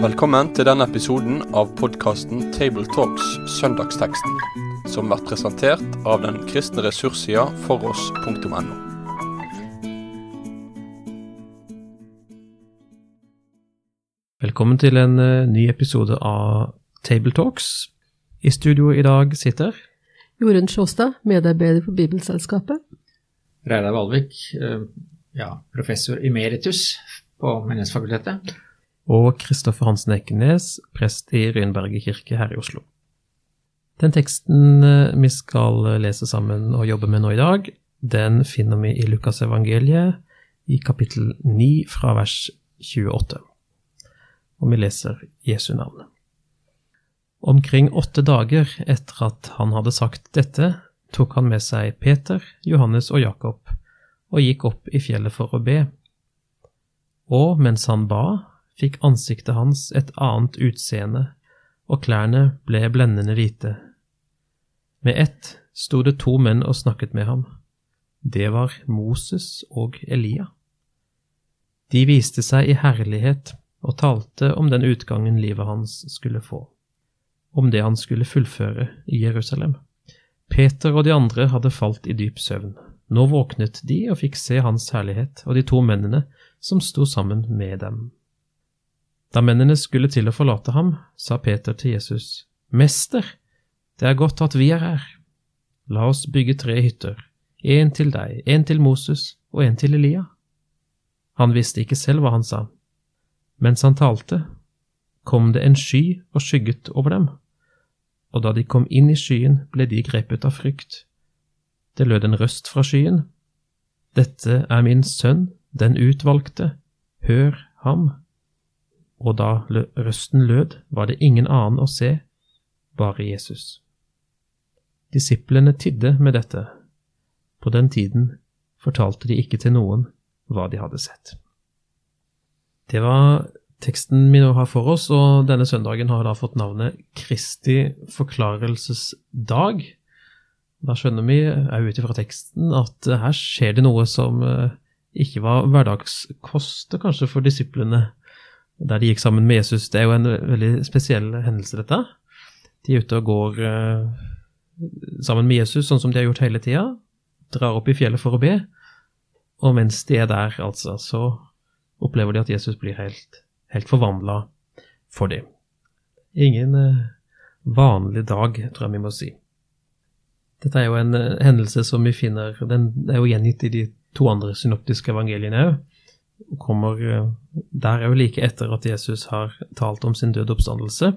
Velkommen til denne episoden av podkasten Tabletalks Søndagsteksten, som blir presentert av den kristne ressurssida foross.no. Velkommen til en eh, ny episode av Tabletalks. I studio i dag sitter Jorunn Sjåstad, medarbeider for Bibelselskapet. Reidar Valvik, eh, ja, professor emeritus på Menighetsfakultetet. og Kristoffer Hansen Ekenes, prest i Rynberget kirke her i Oslo. Den teksten eh, vi skal lese sammen og jobbe med nå i dag, den finner vi i Lukasevangeliet i kapittel 9 fra vers 28. Og vi leser Jesu navn. Omkring åtte dager etter at han hadde sagt dette, tok han med seg Peter, Johannes og Jakob og gikk opp i fjellet for å be. Og mens han ba, fikk ansiktet hans et annet utseende, og klærne ble blendende hvite. Med ett sto det to menn og snakket med ham. Det var Moses og Elia. De viste seg i herlighet og talte om den utgangen livet hans skulle få, om det han skulle fullføre i Jerusalem. Peter og de andre hadde falt i dyp søvn. Nå våknet de og fikk se hans herlighet og de to mennene som sto sammen med dem. Da mennene skulle til å forlate ham, sa Peter til Jesus, Mester, det er godt at vi er her. La oss bygge tre hytter, en til deg, en til Moses og en til Elia. Han visste ikke selv hva han sa. Mens han talte, kom det en sky og skygget over dem, og da de kom inn i skyen, ble de grepet av frykt. Det lød en røst fra skyen. Dette er min sønn, den utvalgte, hør ham. Og da røsten lød, var det ingen annen å se, bare Jesus. Disiplene tidde med dette. På den tiden fortalte de ikke til noen hva de hadde sett. Det var teksten vi nå har for oss, og denne søndagen har da fått navnet Kristi forklarelsesdag. Da skjønner vi òg ut ifra teksten at her skjer det noe som ikke var hverdagskost kanskje for disiplene der de gikk sammen med Jesus. Det er jo en veldig spesiell hendelse, dette. De er ute og går uh, sammen med Jesus, sånn som de har gjort hele tida. Drar opp i fjellet for å be. Og mens de er der, altså, så opplever de at Jesus blir helt, helt forvandla for dem. Ingen uh, vanlig dag, tror jeg vi må si. Dette er jo en uh, hendelse som vi finner Den er jo gjengitt i de to andre synoptiske evangeliene òg kommer der er jo like etter at Jesus har talt om sin døde oppstandelse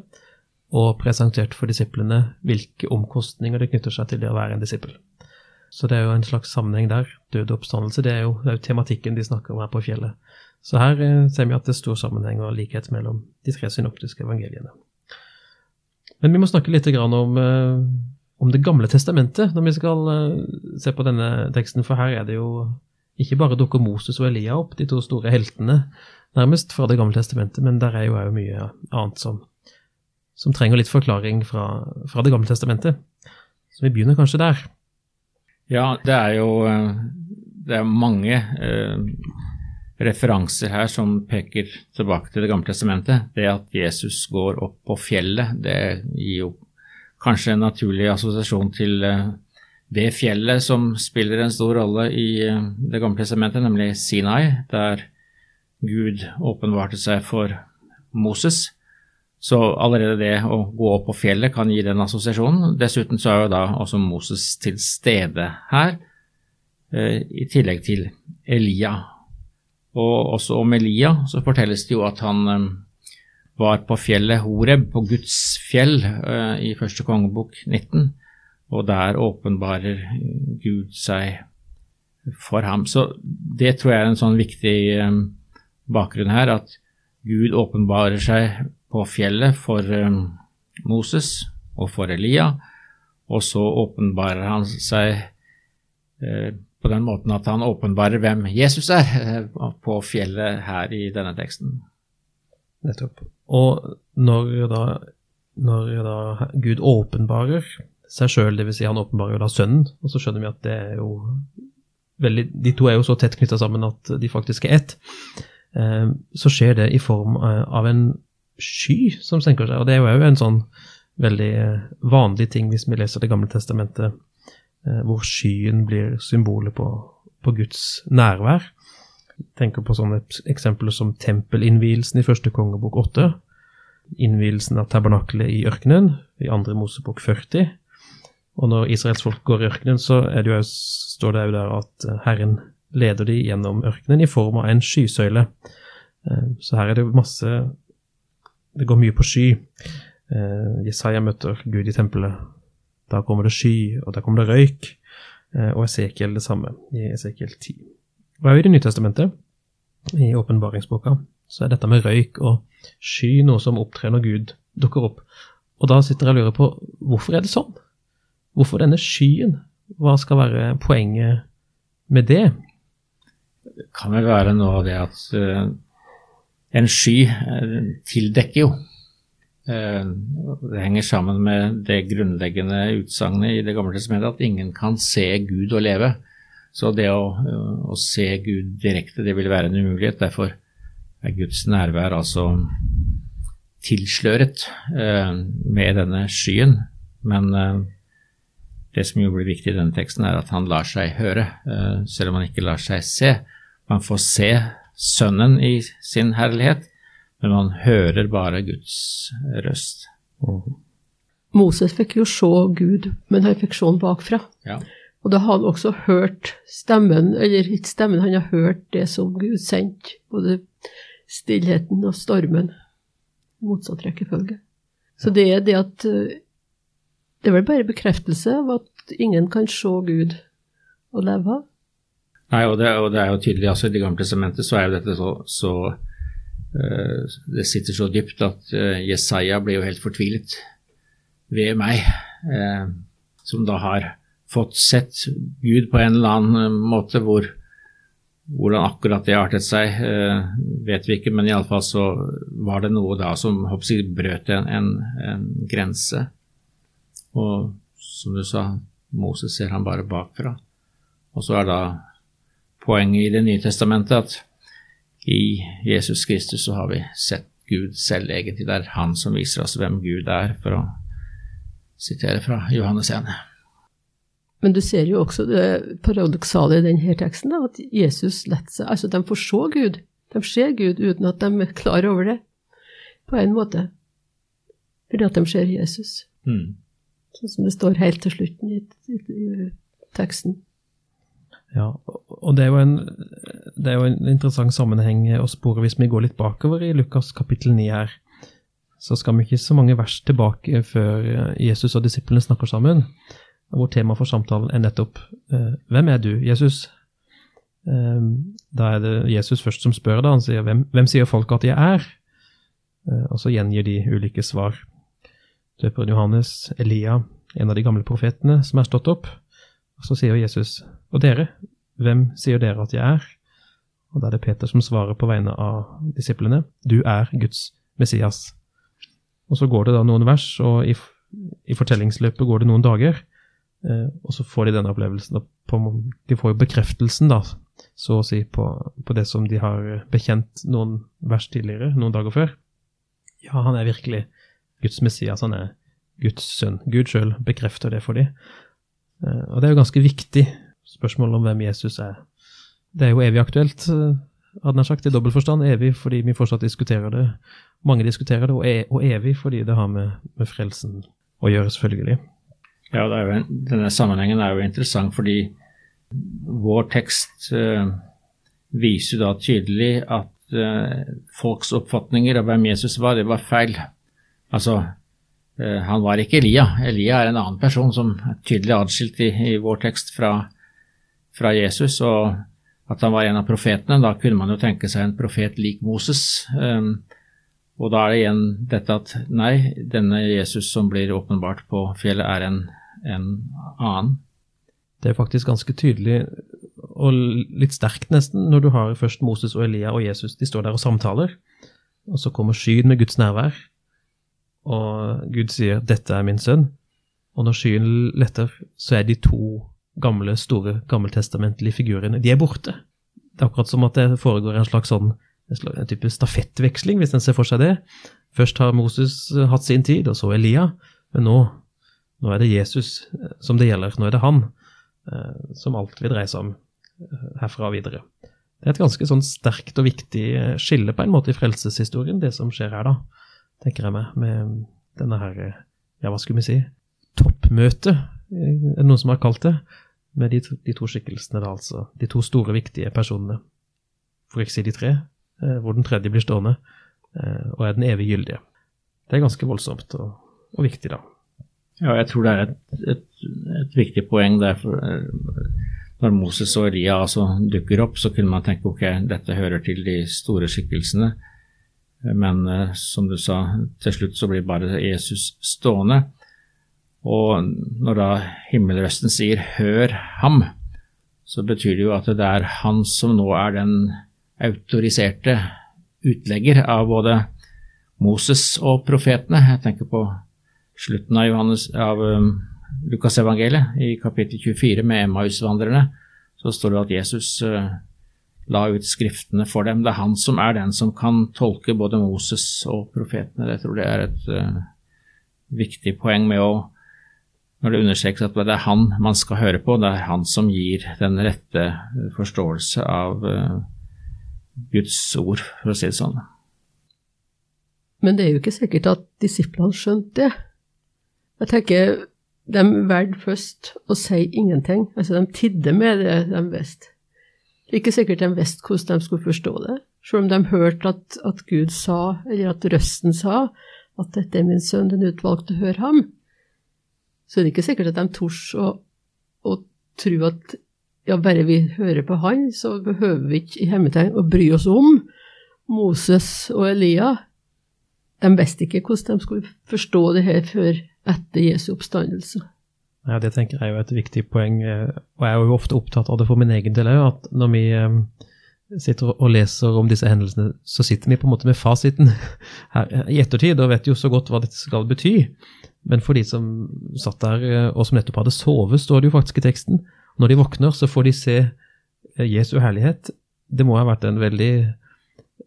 og presentert for disiplene hvilke omkostninger det knytter seg til det å være en disippel. Så det er jo en slags sammenheng der. Død oppstandelse, det er jo, det er jo tematikken de snakker om her på fjellet. Så her eh, ser vi at det er stor sammenheng og likhet mellom de tre synoptiske evangeliene. Men vi må snakke litt om, eh, om Det gamle testamentet når vi skal eh, se på denne teksten, for her er det jo ikke bare dukker Moses og Elia opp, de to store heltene, nærmest fra Det gamle testamentet, men der er jo òg mye annet som, som, trenger litt forklaring fra, fra, Det gamle testamentet. Så vi begynner kanskje der. Ja, det er jo det er mange eh, referanser her som peker tilbake til Det gamle testamentet. Det at Jesus går opp på fjellet, det gir jo kanskje en naturlig assosiasjon til eh, det fjellet som spiller en stor rolle i eh, Det gamle testamentet, nemlig Sinai, der Gud åpenbarte seg for Moses. Så allerede det å gå opp på fjellet kan gi den assosiasjonen. Dessuten så er jo da også Moses til stede her, eh, i tillegg til Elia. Og også om Elia så fortelles det jo at han eh, var på fjellet Horeb, på Guds fjell, i første kongebok 19 og der åpenbarer Gud seg for ham. Så det tror jeg er en sånn viktig um, bakgrunn her, at Gud åpenbarer seg på fjellet for Moses og for Elia, og så åpenbarer han seg på den måten at han åpenbarer hvem Jesus er, uh, på fjellet her i denne teksten. Nettopp. Og når da, når da Gud åpenbarer seg sjøl, dvs. Si han åpenbarer da sønnen, og så skjønner vi at det er jo veldig De to er jo så tett knytta sammen at de faktisk er ett. Eh, så skjer det i form eh, av en sky som senker seg, og det er jo en sånn veldig eh, vanlig ting hvis vi leser Det gamle testamentet, hvor skyen blir symbolet på, på Guds nærvær. Tenker på sånne eksempler som tempelinnvielsen i første kongebok 8, innvielsen av tabernaklet i ørkenen i andre Mosebok 40, og når Israels folk går i ørkenen, så det jo, står det jo der at eh, Herren leder de gjennom ørkenen i form av en skysøyle. Eh, så her er det masse Det går mye på sky. Eh, Jesaja møter Gud i tempelet. Da kommer det sky, og da kommer det røyk. Og Esekiel det samme, i Esekiel 10. Og i Det nye testamentet, i åpenbaringsboka, så er dette med røyk og sky noe som opptrer når Gud dukker opp. Og da sitter jeg og lurer på hvorfor er det sånn? Hvorfor denne skyen? Hva skal være poenget med det? Det kan vel være noe av det at uh, en sky uh, tildekker jo. Uh, det henger sammen med det grunnleggende utsagnet i Det gamle testamentet at ingen kan se Gud og leve. Så det å, å se Gud direkte, det vil være en umulighet. Derfor er Guds nærvær altså tilsløret med denne skyen. Men det som jo blir viktig i denne teksten, er at han lar seg høre, eh, selv om han ikke lar seg se. Man får se Sønnen i sin herlighet, men man hører bare Guds røst. Mm. Moses fikk jo se Gud, men han fikk se han bakfra. Ja. Og da har han også hørt stemmen, eller ikke stemmen, han har hørt det som Gud sendte, både stillheten og stormen. Motsatt rekkefølge. Så det er det at eh, det er vel bare bekreftelse av at ingen kan se Gud og leve av? Nei, og det, og det, er jo tydelig, altså I Det gamle testamentet så er jo dette så, så Det sitter så dypt at uh, Jesaja ble jo helt fortvilet ved meg, uh, som da har fått sett Gud på en eller annen måte hvor hvordan akkurat det artet seg, vet vi ikke, men iallfall så var det noe da som hoppsig, brøt en, en, en grense. Og som du sa, Moses ser han bare bakfra. Og så er da poenget i Det nye testamentet at i Jesus Kristus så har vi sett Gud selv, egentlig. Det er han som viser oss hvem Gud er, for å sitere fra Johannes 1. Men du ser jo også det paradoksale i denne teksten, da, at Jesus lett seg Altså, de får se Gud. De ser Gud uten at de er klar over det, på en måte. Fordi at de ser Jesus. Mm. Sånn som det står helt til slutten i, i, i teksten. Ja, og det er, en, det er, jo en, interessant sammenheng å spore hvis vi går litt bakover i Lukas kapittel 9 her. Så skal vi ikke så mange vers tilbake før Jesus og disiplene snakker sammen, hvor temaet for samtalen er nettopp eh, Hvem er du, Jesus? Eh, da er det Jesus først som spør, da. Han sier hvem, hvem sier folk at jeg er? Eh, og så gjengir de ulike svar døperen Johannes, Elia, en av de gamle profetene som er stått opp. Og så sier Jesus, og dere, hvem sier dere at jeg er? Og da er det Peter som svarer på vegne av disiplene, du er Guds Messias. Og så går det da noen vers, og i, i fortellingsløpet går det noen dager, eh, og så får de denne opplevelsen. På, de får jo bekreftelsen, da, så å si, på, på det som de har bekjent noen vers tidligere, noen dager før. Ja, han er virkelig Guds Messias, han er Guds sønn. Gud sjøl bekrefter det for dem. Eh, og det er jo ganske viktig, spørsmål om hvem Jesus er. Det er jo evig aktuelt, eh, hadde nær sagt, i dobbelt forstand. Evig fordi vi fortsatt diskuterer det. Mange diskuterer det, og, e evig fordi det har med, med, frelsen å gjøre, selvfølgelig. Ja, en, denne sammenhengen er jo interessant fordi vår tekst øh, viser da tydelig at øh, folks oppfatninger av hvem Jesus var, det var feil. Altså, han var ikke Elia. Elia er en annen person som er tydelig adskilt i, i vår tekst fra, fra, Jesus. Og at han var en av profetene, da kunne man jo tenke seg en profet lik Moses. Um, og da er det igjen dette at nei, denne Jesus som blir åpenbart på fjellet, er en, en annen. Det er faktisk ganske tydelig, og litt sterkt nesten, når du har først Moses og Elia og Jesus. De står der og samtaler, og så kommer skyen med Guds nærvær og Gud sier 'dette er min sønn', og når skyen letter, så er de to gamle, store, gammeltestamentlige figurene, de er borte. Det er akkurat som at det foregår en slags sånn en type stafettveksling, hvis en ser for seg det. Først har Moses hatt sin tid, og så Elia. Men nå, nå er det Jesus som det gjelder. Nå er det han som alt vil dreie seg om herfra og videre. Det er et ganske sånn sterkt og viktig skille på en måte i frelseshistorien, det som skjer her, da, tenker jeg meg, med denne her, ja, hva skulle vi si, toppmøtet, er det noen som har kalt det, med de, de to skikkelsene, da, altså, de to store, viktige personene, for ikke si de tre, eh, hvor den tredje blir stående, eh, og er den evig gyldige. Det er ganske voldsomt og, og viktig, da. Ja, jeg tror det er et, et, et viktig poeng der. For, når Moses og Elia altså dukker opp, så kunne man tenke ok, dette hører til de store skikkelsene. Men som du sa, til slutt så blir bare Jesus stående. Og når da himmelrøsten sier 'hør ham', så betyr det jo at det er han som nå er den autoriserte utlegger av både Moses og profetene. Jeg tenker på slutten av, Johannes, av um, Lukasevangeliet, i kapittel 24 med Emmausvandrerne, så står det at Jesus uh, la ut skriftene for dem. Det er han som er den som kan tolke både Moses og profetene. Jeg tror det er et uh, viktig poeng med å når det understrekes at det er han man skal høre på, det er han som gir den rette forståelse av uh, Guds ord, for å si det sånn. Men det er jo ikke sikkert at disiplene skjønte det. Jeg tenker de valgte først å si ingenting. Altså, de tidde med det de visste. Det er ikke sikkert de visste hvordan de skulle forstå det, selv om de hørte at, at, Gud sa, eller at røsten sa, at 'dette er min sønn, den utvalgte, hør ham'. Så er det ikke sikkert at de tør å, å tro at ja, bare vi hører på han, så behøver vi ikke i hermetegn å bry oss om Moses og Elia. De visste ikke hvordan de skulle forstå det her før etter Jesu oppstandelse. Ja, Det tenker jeg er jo et viktig poeng, eh, og jeg er jo ofte opptatt av det for min egen del òg, at når vi eh, sitter og leser om disse hendelsene, så sitter vi på en måte med fasiten her i ettertid og vet jo så godt hva dette skal bety. Men for de som satt der eh, og som nettopp hadde sovet, står det jo faktisk i teksten. Når de våkner, så får de se Jesu herlighet. Det må ha vært en veldig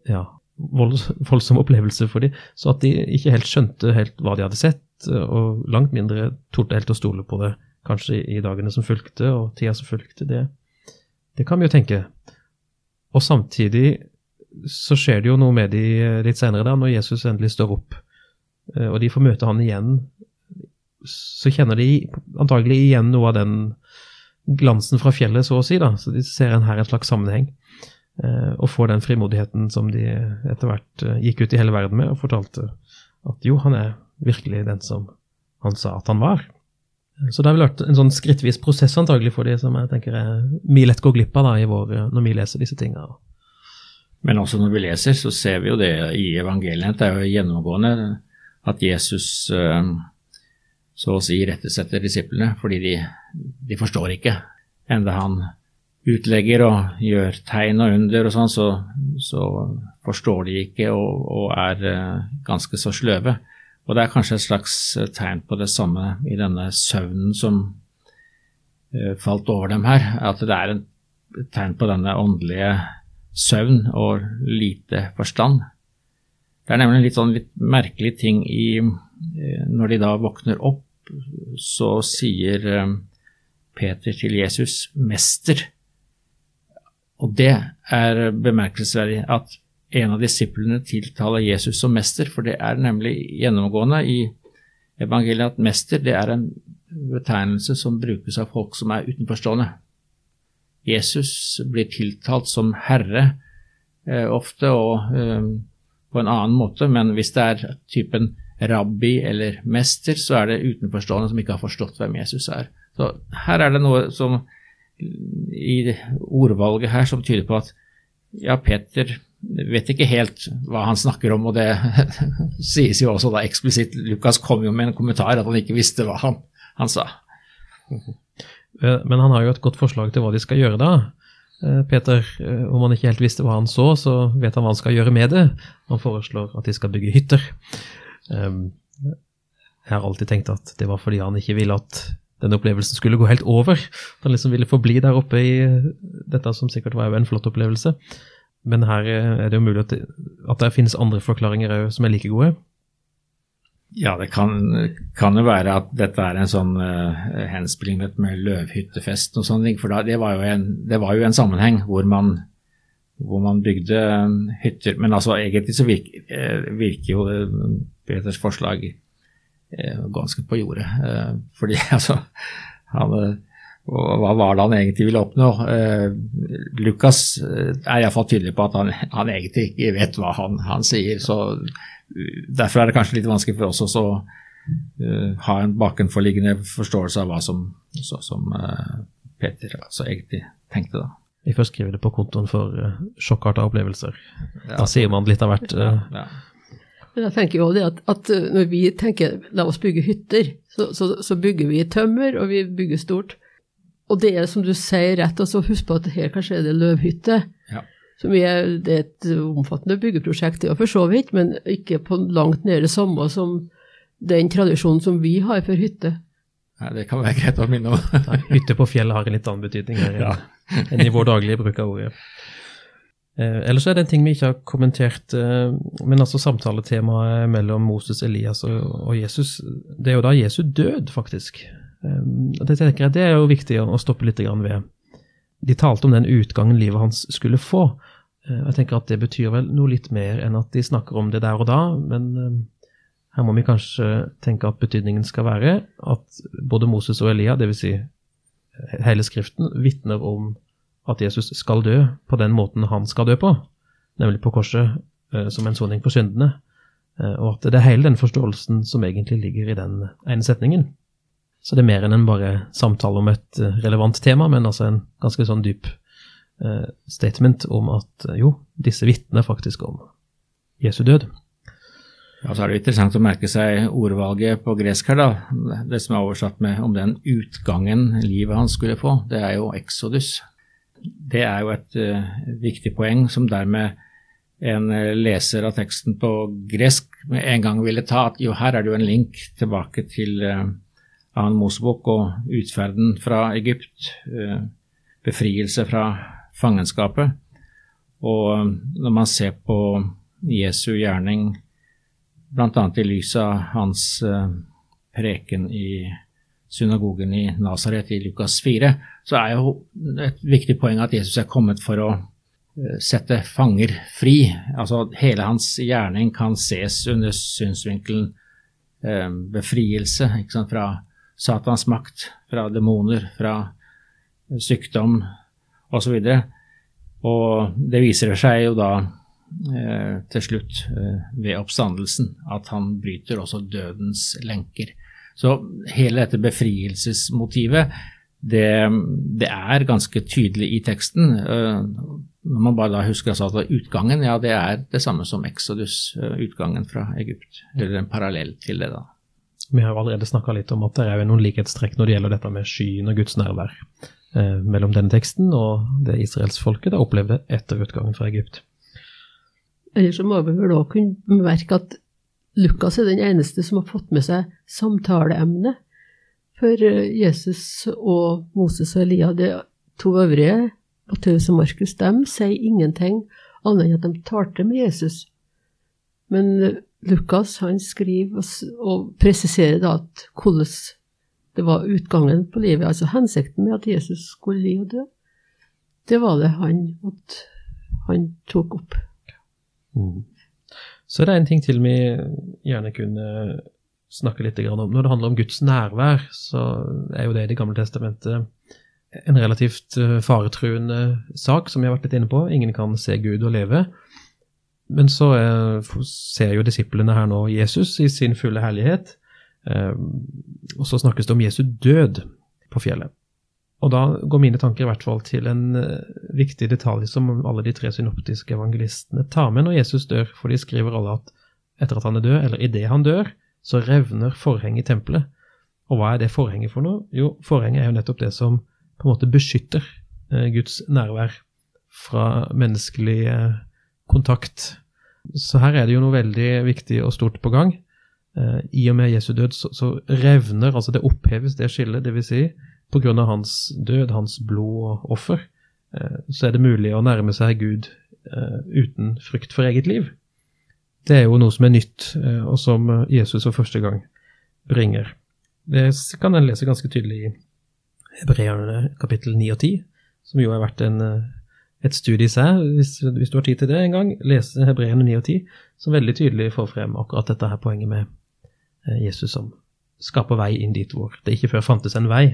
ja, voldsom opplevelse for dem, så at de ikke helt skjønte helt hva de hadde sett, og langt mindre torde helt å stole på det kanskje i dagene som fulgte, og tida som fulgte, det, det kan vi jo tenke. Og samtidig så skjer det jo noe med de litt senere, da, når Jesus endelig står opp, eh, og de får møte han igjen, så kjenner de antagelig igjen noe av den glansen fra fjellet, så å si, da, så de ser en her en slags sammenheng. Eh, og får den frimodigheten som de etter hvert eh, gikk ut i hele verden med og fortalte at jo, han er virkelig den som han sa at han var. Så det har vel vært en sånn skrittvis prosess antagelig for de som jeg tenker er mye lett går glipp av da, vår, når vi leser disse tingene. Men også når vi leser, så ser vi jo det i evangeliet. Det er jo gjennomgående at Jesus eh, så å si rettesetter disiplene, fordi de, de forstår ikke. Enda han utlegger og gjør tegn og under og sånn, så, så, forstår de ikke og, og er uh, ganske så sløve. Og det er kanskje et slags eh, tegn på det samme i denne søvnen som uh, falt over dem her, at det er et tegn på denne åndelige søvn og lite forstand. Det er nemlig en litt sånn litt merkelig ting i uh, Når de da våkner opp, så sier Peter til Jesus 'Mester'. Og det er bemerkelsesverdig at en av disiplene tiltaler Jesus som mester, for det er nemlig gjennomgående i evangeliet at mester det er en betegnelse som brukes av folk som er utenforstående. Jesus blir tiltalt som herre eh, ofte og eh, på en annen måte, men hvis det er typen rabbi eller mester, så er det utenforstående som ikke har forstått hvem Jesus er. Så her er det noe som i ordvalget her som tyder på at ja, Peter vet ikke helt hva han snakker om, og det sies jo også da eksplisitt. Lukas kom jo med en kommentar at han ikke visste hva han, han sa. Eh, men han har jo et godt forslag til hva de skal gjøre da. Eh, Peter, eh, om han ikke helt visste hva han så, så vet han hva han skal gjøre med det. Han foreslår at de skal bygge hytter. Jeg har alltid tenkt at det var fordi han ikke ville at den opplevelsen skulle gå helt over. At han liksom ville forbli der oppe i dette som sikkert var en flott opplevelse. Men her er det jo mulig at det, at det finnes andre forklaringer òg som er like gode. Ja, det kan, kan, jo være at dette er en sånn uh, henspilling med løvhyttefest og sånne ting. For da, det, var en, det, var jo en, sammenheng hvor man, hvor man bygde hytter. Men altså egentlig så virker, uh, virker jo Peters forslag uh, ganske på jordet. fordi altså han, hva var det han egentlig ville oppnå? Lukas er iallfall tydelig på at han, han, egentlig ikke vet hva han, han sier. så Derfor er det kanskje litt vanskelig for oss også å uh, ha en bakenforliggende forståelse av hva som, så, som uh, Peter altså, egentlig tenkte da. Vi får skrive det på kontoen for uh, sjokkarta opplevelser. Ja, da sier man litt av hvert. Uh, ja, ja. Men jeg tenker jo det at, at, når vi tenker la oss bygge hytter, så, så, så, bygger vi tømmer, og vi bygger stort. Og det er som du sier rett, og så husk på at her kanskje er det løvhytte. Ja. Som er, det er et omfattende byggeprosjekt, det for så vidt, men ikke på langt nær det samme som den tradisjonen som vi har for hytte. Nei, Det kan være greit å minne om. hytte på fjellet har en litt annen betydning her ja. enn i vår daglige bruk av ordet. Eh, ellers er det en ting vi ikke har kommentert, eh, men altså samtaletemaet mellom Moses, Elias og, og, Jesus, det er jo da Jesu død, faktisk. Eh, det tenker jeg det er jo viktig å, stoppe litt ved de talte om den utgangen livet hans skulle få. Eh, jeg tenker at Det betyr vel noe litt mer enn at de snakker om det der og da, men eh, her må vi kanskje tenke at betydningen skal være at både Moses og Elia, dvs. Si eh, hele Skriften, vitner om at Jesus skal dø på den måten han skal dø på, nemlig på korset som en soning for syndene, og at det er hele den forståelsen som egentlig ligger i den ene setningen. Så det er mer enn en bare samtale om et eh, relevant tema, men altså en ganske sånn dyp uh, statement om at uh, jo, disse vitner faktisk om Jesu død. Ja, så er det interessant å merke seg ordvalget på gresk her, da. Det som er oversatt med om den utgangen livet hans skulle få. Det er jo exodus. Det er jo et uh, viktig poeng som dermed en leser av teksten på gresk med en gang ville ta at jo, her er det jo en link tilbake til uh, annen Mosebok og utferden fra Egypt, eh, befrielse fra fangenskapet. Og eh, når man ser på Jesu gjerning, bl.a. i lys av hans eh, preken i synagogen i Nasaret i Lukas 4, så er jo et viktig poeng at Jesus er kommet for å sette fanger fri. Altså hele hans gjerning kan ses under synsvinkelen befrielse fra Satans makt, fra demoner, fra sykdom osv. Og, så og det viser seg jo da eh, til slutt eh, ved oppstandelsen at han bryter også dødens lenker. Så hele dette befrielsesmotivet, det, det er ganske tydelig i teksten. Eh, når man bare da husker altså at utgangen, ja det er det samme som Exodus, eh, utgangen fra Egypt. Eller en parallell til det, da. Vi har jo allerede snakka litt om at det er noen likhetstrekk når det gjelder dette med skyen og Guds nærvær eh, mellom denne teksten og det israelsfolket da opplevde etter utgangen fra Egypt. Eller så må vi vel òg kunne bemerke at Lukas er den eneste som har fått med seg samtaleemnet for eh, Jesus og Moses og Elia. De to øvrige, Matteus og Markus, de sier ingenting annet enn at de talte med Jesus. Men eh, Lukas han skriver og presiserer da at hvordan det var utgangen på livet, altså hensikten med at Jesus skulle li og dø. Det var det han, han tok opp. Mm. Så det er en ting til vi gjerne kunne snakke litt om. Når det handler om Guds nærvær, så er jo det i Det gamle testamentet en relativt eh, faretruende sak, som vi har vært litt inne på. Ingen kan se Gud og leve. Men så eh, ser jo disiplene her nå Jesus i sin fulle herlighet, eh, og så snakkes det om Jesu død på fjellet. Og da går mine tanker i hvert fall til en eh, viktig detalj som alle de tre synoptiske evangelistene tar med når Jesus dør, for de skriver alle at etter at han er død, eller idet han dør, så revner forhenget i tempelet. Og hva er det forhenget for noe? Jo, forhenget er jo nettopp det som på en måte beskytter Guds nærvær fra menneskelig kontakt. Så her er det jo noe veldig viktig og stort på gang. Eh, I og med Jesu død så, så revner, altså det oppheves det skillet, dvs. Si, av hans død, hans blod og offer, eh, så er det mulig å nærme seg Gud eh, uten frykt for eget liv. Det er jo noe som er nytt, og som Jesus for første gang bringer. Det kan en lese ganske tydelig i Hebreerne kapittel 9 og 10, som jo har vært en, et studie i seg, hvis, hvis, du har tid til det en gang. Lese Hebreerne 9 og 10, som veldig tydelig får frem akkurat dette her poenget med Eh, Jesus som skaper vei inn dit hvor det ikke før fantes en vei,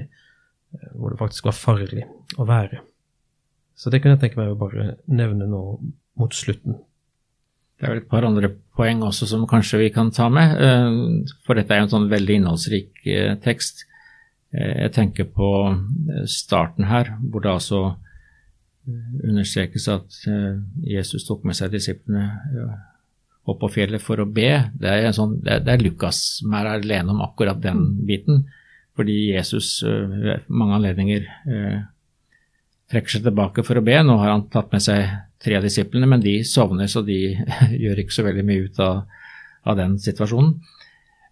eh, hvor det faktisk var farlig å være. Så det kunne jeg tenke meg å bare nevne nå mot slutten. Det er vel et par andre poeng også som kanskje vi kan ta med, eh, for dette er jo en sånn veldig innholdsrik tekst. Jeg tenker på starten her, hvor det altså understrekes at Jesus tok med seg disiplene opp på fjellet for å be. Det er, sånn, det er, det er Lukas som er alene om akkurat den mm. biten. Fordi Jesus ved uh, mange anledninger trekker seg tilbake for å be. Nå har han tatt med seg tre av disiplene, men de sovner, så de gjør ikke så veldig mye ut av, av den situasjonen.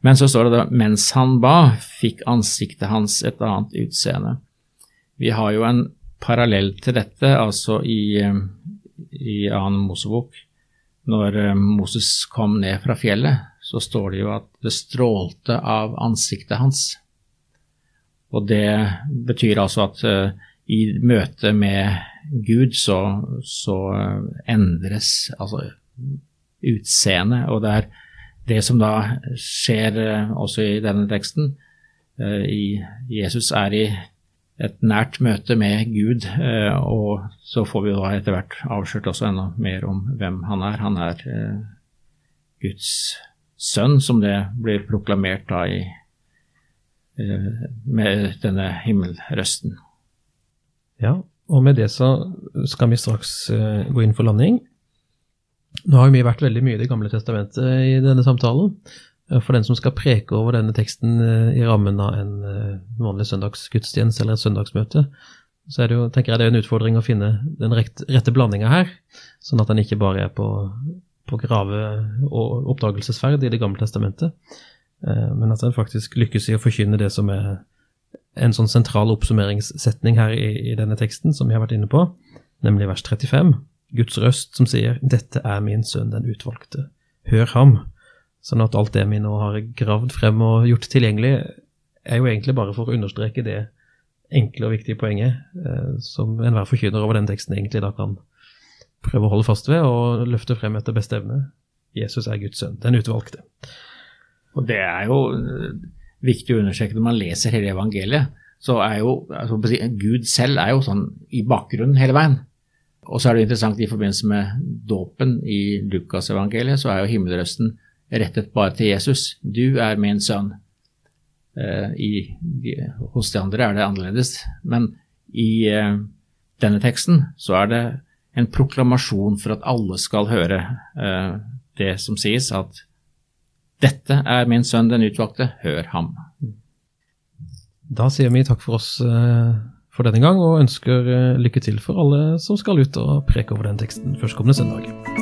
Men så står det da mens han ba, fikk ansiktet hans et annet utseende. Vi har jo en parallell til dette, altså i, eh, i annen Mosebok når eh, Moses kom ned fra fjellet, så står det jo at det strålte av ansiktet hans. Og det betyr altså at uh, i møte med Gud så, så endres altså utseendet. Og det er det som da skjer også i denne teksten. I, Jesus er i et nært møte med Gud, eh, og så får vi da etter hvert avslørt også enda mer om hvem han er. Han er eh, Guds sønn, som det blir proklamert da i, eh, med denne himmelrøsten. Ja, og med det så skal vi straks gå inn for landing. Nå har vi vært veldig mye i Det gamle testamentet i denne samtalen, for den som skal preke over denne teksten eh, i rammen av en eh, vanlig søndagsgudstjeneste eller et søndagsmøte, så er det jo, tenker jeg det er en utfordring å finne den rette blandinga her, sånn at den ikke bare er på, på grave- og oppdagelsesferd i Det gamle testamentet, men at den faktisk lykkes i å forkynne det som er en sånn sentral oppsummeringssetning her i, i denne teksten, som vi har vært inne på, nemlig vers 35. Guds røst som sier 'Dette er min sønn, den utvalgte. Hør ham'. Sånn at alt det vi nå har gravd frem og gjort tilgjengelig, er jo egentlig bare for å understreke det enkle og viktige poenget eh, som enhver forkynner over den teksten egentlig da kan prøve å holde fast ved og løfte frem etter beste evne. Jesus er Guds sønn, den utvalgte. Og det er jo eh, viktig å understreke når man leser hele evangeliet, så er jo altså, Gud selv er jo sånn i bakgrunnen hele veien. Og så er det interessant i forbindelse med dåpen i Lukasevangeliet, så er jo himmelrøsten rettet bare til Jesus. Du er min sønn. Uh, i, hos de andre er det annerledes, men i uh, denne teksten så er det en proklamasjon for at alle skal høre uh, det som sies, at dette er min sønn, den utvalgte, hør ham. Da sier vi takk for oss for denne gang, og ønsker lykke til for alle som skal ut og preke over den teksten førstkommende søndag.